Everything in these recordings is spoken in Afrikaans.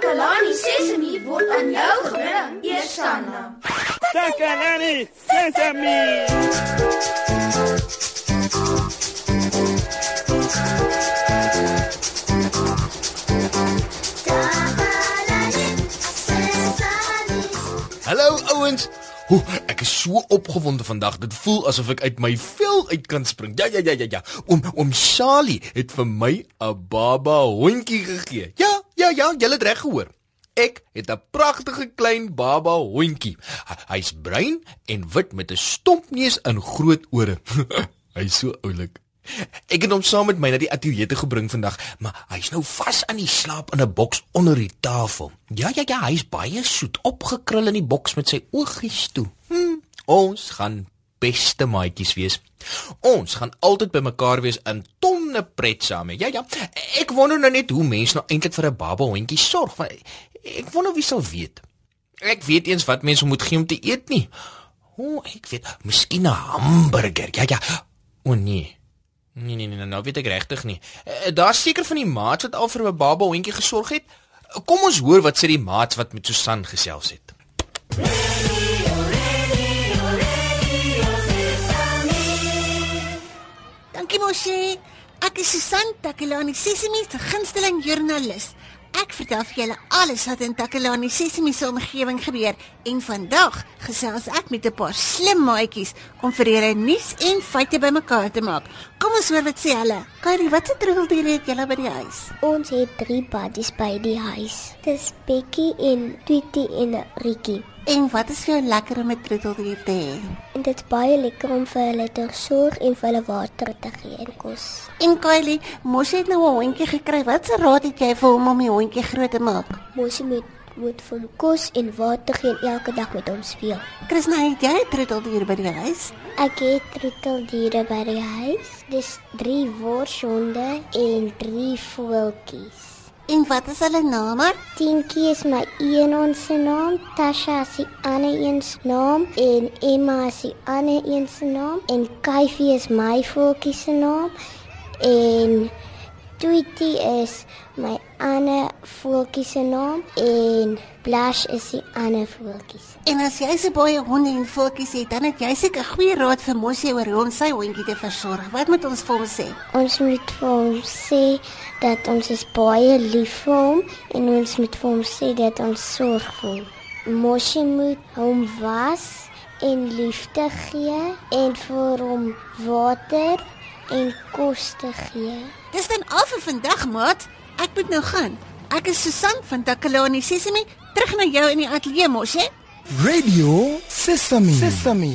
Takalani Sesemi word aan jou gebring, Eersanna. Takalani Sesemi. Hallo ouens. Hoe ek is so opgewonde vandag. Dit voel asof ek uit my vel uit kan spring. Ja ja ja ja ja. Oom oom Charlie het vir my 'n baba hondjie gegee. Ja ja ja, jy het reg gehoor. Ek het 'n pragtige klein baba hondjie. Hy's bruin en wit met 'n stomp neus en groot ore. Hy's so oulik. Ek het hom saam met my na die ateljee te gebring vandag, maar hy's nou vas aan die slaap in 'n boks onder die tafel. Ja ja ja, hy's baie soet opgekrul in die boks met sy oogies toe. Hm, ons gaan beste maatjies wees. Ons gaan altyd by mekaar wees in tonne pret saam. Ja ja. Ek wonder nou net hoe mense nou eintlik vir 'n baba hondjie sorg. Ek wonder wie sal weet. Ek weet eens wat mense moet gee om te eet nie. O, oh, ek weet, miskien 'n hamburger. Ja ja. O nee. Nee nee nee, nou weet ek regtig nie. Uh, Daar's seker van die maats wat al vir 'n baba hondjie gesorg het. Kom ons hoor wat sê die maats wat met Susan gesels het. Dankie mosie. Ek is Susan Takelani, Sesimi se gunsteling joernalis. Ek vertel vir julle alles wat in Takelani Sesimi se omgewing gebeur en vandag gesels ek met 'n paar slim maatjies om vir julle nuus en feite bymekaar te maak. Kom ons hoor wat sê hulle. Kyrie, wat se troeteldiere het julle by die huis? Ons het drie buddies by die huis. Dis Bekkie en Tweety en Rietjie. En wat is vir jou lekker om met troeteldiere te hê? En dit is baie lekker om vir hulle te sorg en vir hulle water te gee en kos. En Kylie, mos het nou 'n hondjie gekry. Wat se raad het jy vir hom om die hondjie groot te maak? Mosie moet moet vir hom kos en water gee en elke dag met hom speel. Krishna, het jy troeteldiere by die huis? Ek het troeteldiere by die huis. Dis 3 worshonde en 3 voeltjies. En wat is hulle name? Tientjie is my een ons se naam, Tasha is die ander een se naam en Emma is die ander een se naam en Kyfie is my voeltjie se naam en Tweety is my ander voeltjie se naam en Blush is die ander voeltjie. En as jy so baie honde en voeltjies het, dan het jy seker goeie raad vir Mosie oor hoe om sy hondjie te versorg. Wat moet ons vir hom sê? Ons moet vir hom sê dat ons is baie lief vir hom en ons moet vir hom sê dat ons sorg vir hom. Mosie moet hom was en liefde gee en vir hom water en kos te gee. Dis dan al vir vandag, maat. Ek moet nou gaan. Ek is Susan van Takalani Sesimi, terug na jou in die ateljee mos, hè? Radio Sesame. Sesame.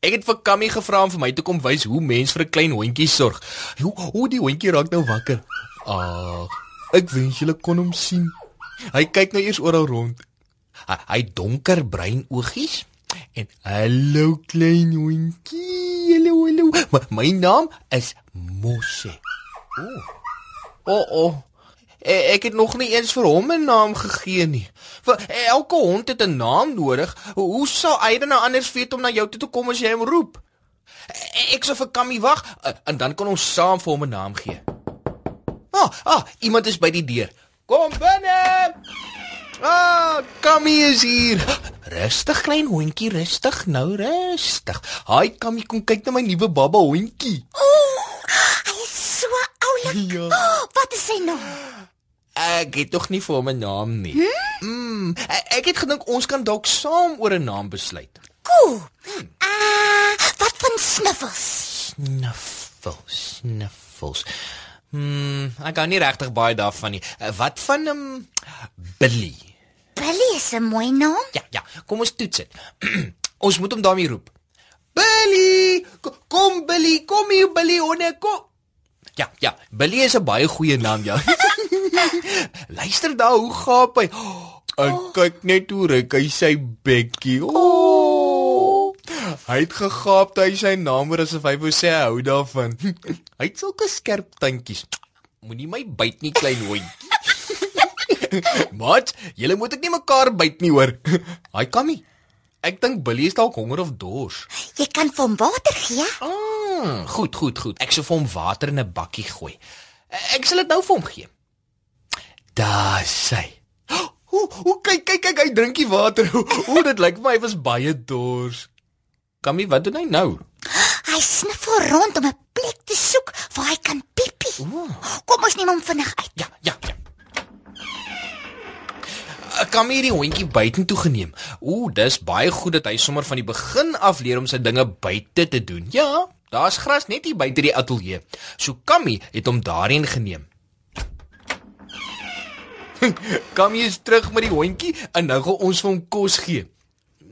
Ek het vir Kammy gevra om vir my te kom wys hoe mens vir 'n klein hondjie sorg. Hoe hoe die hondjie raak nou wakker. Ag, ek wens julle kon hom sien. Hy kyk nou eers oral rond. Hy, hy donker bruin oogies en hallo klein hondjie. Hallo hallo. My, my naam is Mosse. O. Oh. O oh, oh. Ek het nog nie eens vir hom 'n naam gegee nie. Vir elke hond het 'n naam nodig. Hoe sou Aiden nou anders weet om na jou toe te kom as jy hom roep? Ek sou vir Kammy wag en dan kan ons saam vir hom 'n naam gee. Ah, ah, iemand is by die deur. Kom binne. Ah, Kammy is hier. Rustig klein hondjie, rustig nou, rustig. Haai Kammy, kom kyk na my nuwe baba hondjie. Ooh, hy is so oulik. Ja. Oh, wat is sy naam? Ek het tog nie vir hom 'n naam nie. Hmm? Mm, ek het gedink ons kan dalk saam oor 'n naam besluit. Cool. Ah, uh, wat van Sniffles? Sniffles, Sniffles. Hmm, ek kan nie regtig baie daarvan nie. Uh, wat van 'n um, Billy? Billy is 'n mooi naam. Ja, ja, kom ons toets dit. ons moet hom daarmee roep. Billy! Kom, Billy, kom hier Billy, honde, kom. Ja, ja, Billy is 'n baie goeie naam, ja. Luister daar hoe gaap hy. Ek oh. kyk net hoe ryk hy sy bekkie. Oh. Hy het gegaap hy sy naam oor asof hy wou sê hy hou daarvan. hy het sulke skerp tandjies. Moenie my byt nie, klein hondjie. Mat, julle moet ek nie mekaar byt nie hoor. Kan nie. Ek dink Billy is dalk honger of dors. Jy kan vir hom water gee. Ah, goed, goed, goed. Ek sal vir hom water in 'n bakkie gooi. Ek sal dit nou vir hom gee. Daar sy. o kyk kyk kyk hy drink die water. O dit lyk vir my hy was baie dors. Kammy, wat doen hy nou? Hy sniffel rond om 'n plek te soek waar hy kan piepie. Kom ons neem hom vinnig uit. Ja, ja, ja. Ek kom hierdie hondjie buitentoe geneem. Ooh, dis baie goed dat hy sommer van die begin af leer om sy dinge buite te doen. Ja, daar's gras net hier buite die ateljee. So Kammy het hom daarheen geneem. Kammy is terug met die hondjie en nou gaan ons vir hom kos gee.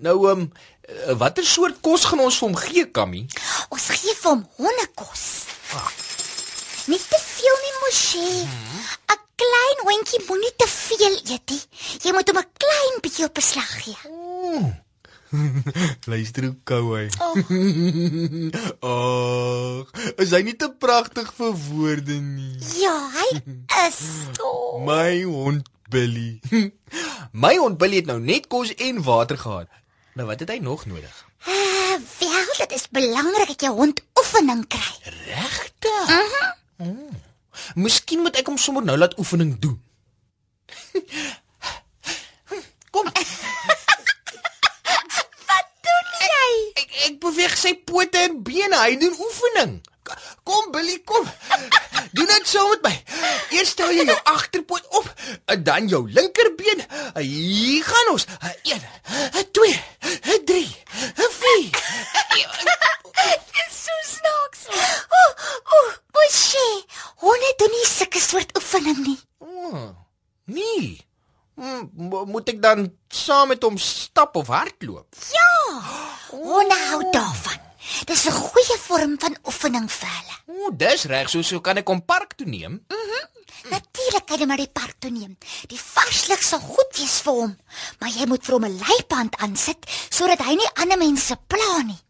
Nou ehm um, watter soort kos gaan ons vir hom gee, Kammy? Ons gee vir hom hondekos. Nie te veel nie, Moshi. 'n Klein hondjie moenie te veel eet nie. Jy moet hom 'n klein bietjie op beslag gee. Luister hoe kou hy. Ag, is hy nie te pragtig vir woorde nie? Ja, hy is. Oh. My hond Billy. My hond Billy het nou net kos en water gehad. Nou wat het hy nog nodig? Uh, wel, dit is belangrik dat jou hond oefening kry. Regtig? Mhm. Mm Miskien moet ek hom sommer nou laat oefening doen. Kom. Wat doen jy? Ek ek beweeg sy pote en bene. Hy doen oefening. Kom Billy, kom. Doen dit saam met my. Eers stel jy jou agterpoot op, dan jou linkerbeen. Hier gaan ons. 1 2 3 4 Dis so snaaks. Ooh, ooh, Moshi. Honde doen nie sulke soort oefening nie. Oh, nee. Hmm, mo- Moet ek dan saam met hom stap of hardloop? Honde hou daarvan. Dis 'n goeie vorm van oefening vir hulle. O, dis reg, so so kan ek hom park toe neem. Natuurlik kan jy maar die park toe neem. Die varslig sal goed wees vir hom, maar jy moet vir hom 'n leiband aansit sodat hy nie ander mense pla nie.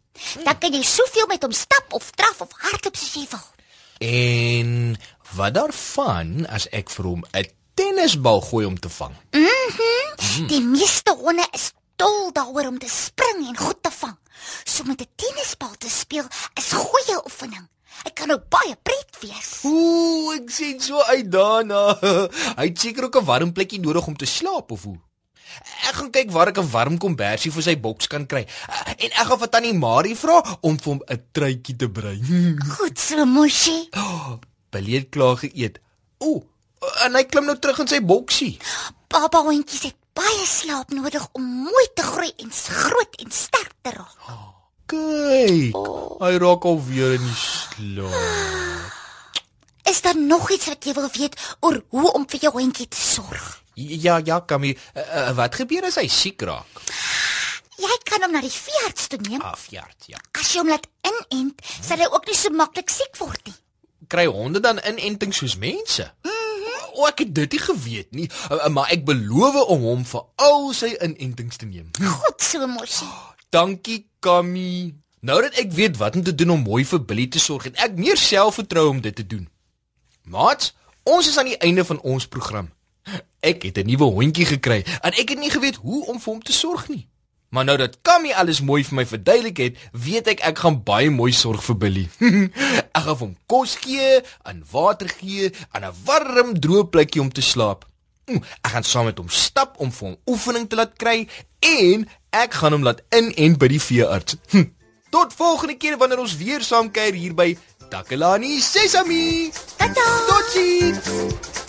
Dan kan jy soveel met hom stap of draf of hardloop soos jy wil. En wat daarvan as ek vir hom 'n tennisbal gooi om te vang? Die meeste honde is dol daaroor om te spring en goed te vang. So met 'n tennisbal te speel is goeie oefening. Dit kan ook baie pret wees. Ooh, ek sien so uit daarna. Hy het seker ook 'n warm plekkie nodig om te slaap of hoe? Ek gaan kyk waar ek 'n warm kombersie vir sy boks kan kry. En ek gaan vir tannie Marie vra om vir hom 'n truitjie te brei. Goed so, Moshi. Billy het klaar geëet. Ooh, en hy klim nou terug in sy boksie. Baba hondjies het baie slaap nodig om mooi te groei en groot en sterk te raak. Kyk, hy raak al weer in die slaap. Is daar nog iets wat jy wil weet oor hoe om vir jou hondjie te sorg? Ja, ja, Kammy, uh, uh, wat gebeur as hy siek raak? Jy kan hom na die veearts toe neem. Afjaard, ja. As jy hom laat inent, sal hy ook nie so maklik siek word nie. Kry honde dan inenting soos mense? O, ek het dit nie geweet nie, uh, uh, maar ek beloof om hom vir al sy inentings te neem. Goed so, Moshi. Dankie, Kammy. Nou dat ek weet wat om te doen om mooi vir Billy te sorg, het ek meer selfvertroue om dit te doen. Maats, ons is aan die einde van ons program. Ek het 'n nuwe hondjie gekry en ek het nie geweet hoe om vir hom te sorg nie. Maar nou dat Kammy alles mooi vir my verduidelik het, weet ek ek gaan baie mooi sorg vir Billy. ek gaan hom kos gee, en water gee, en 'n warm droë plekkie om te slaap. Mm, Ek gaan saam met hom stap om vir hom oefening te laat kry en ek gaan hom laat inent by die veearts. Hm. Tot volgende keer wanneer ons weer saam kuier hier by Takalani Sesami. Tata. Totsiens.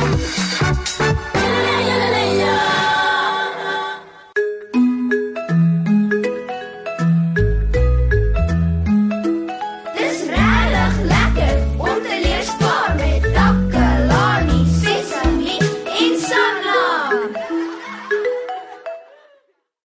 Thank you.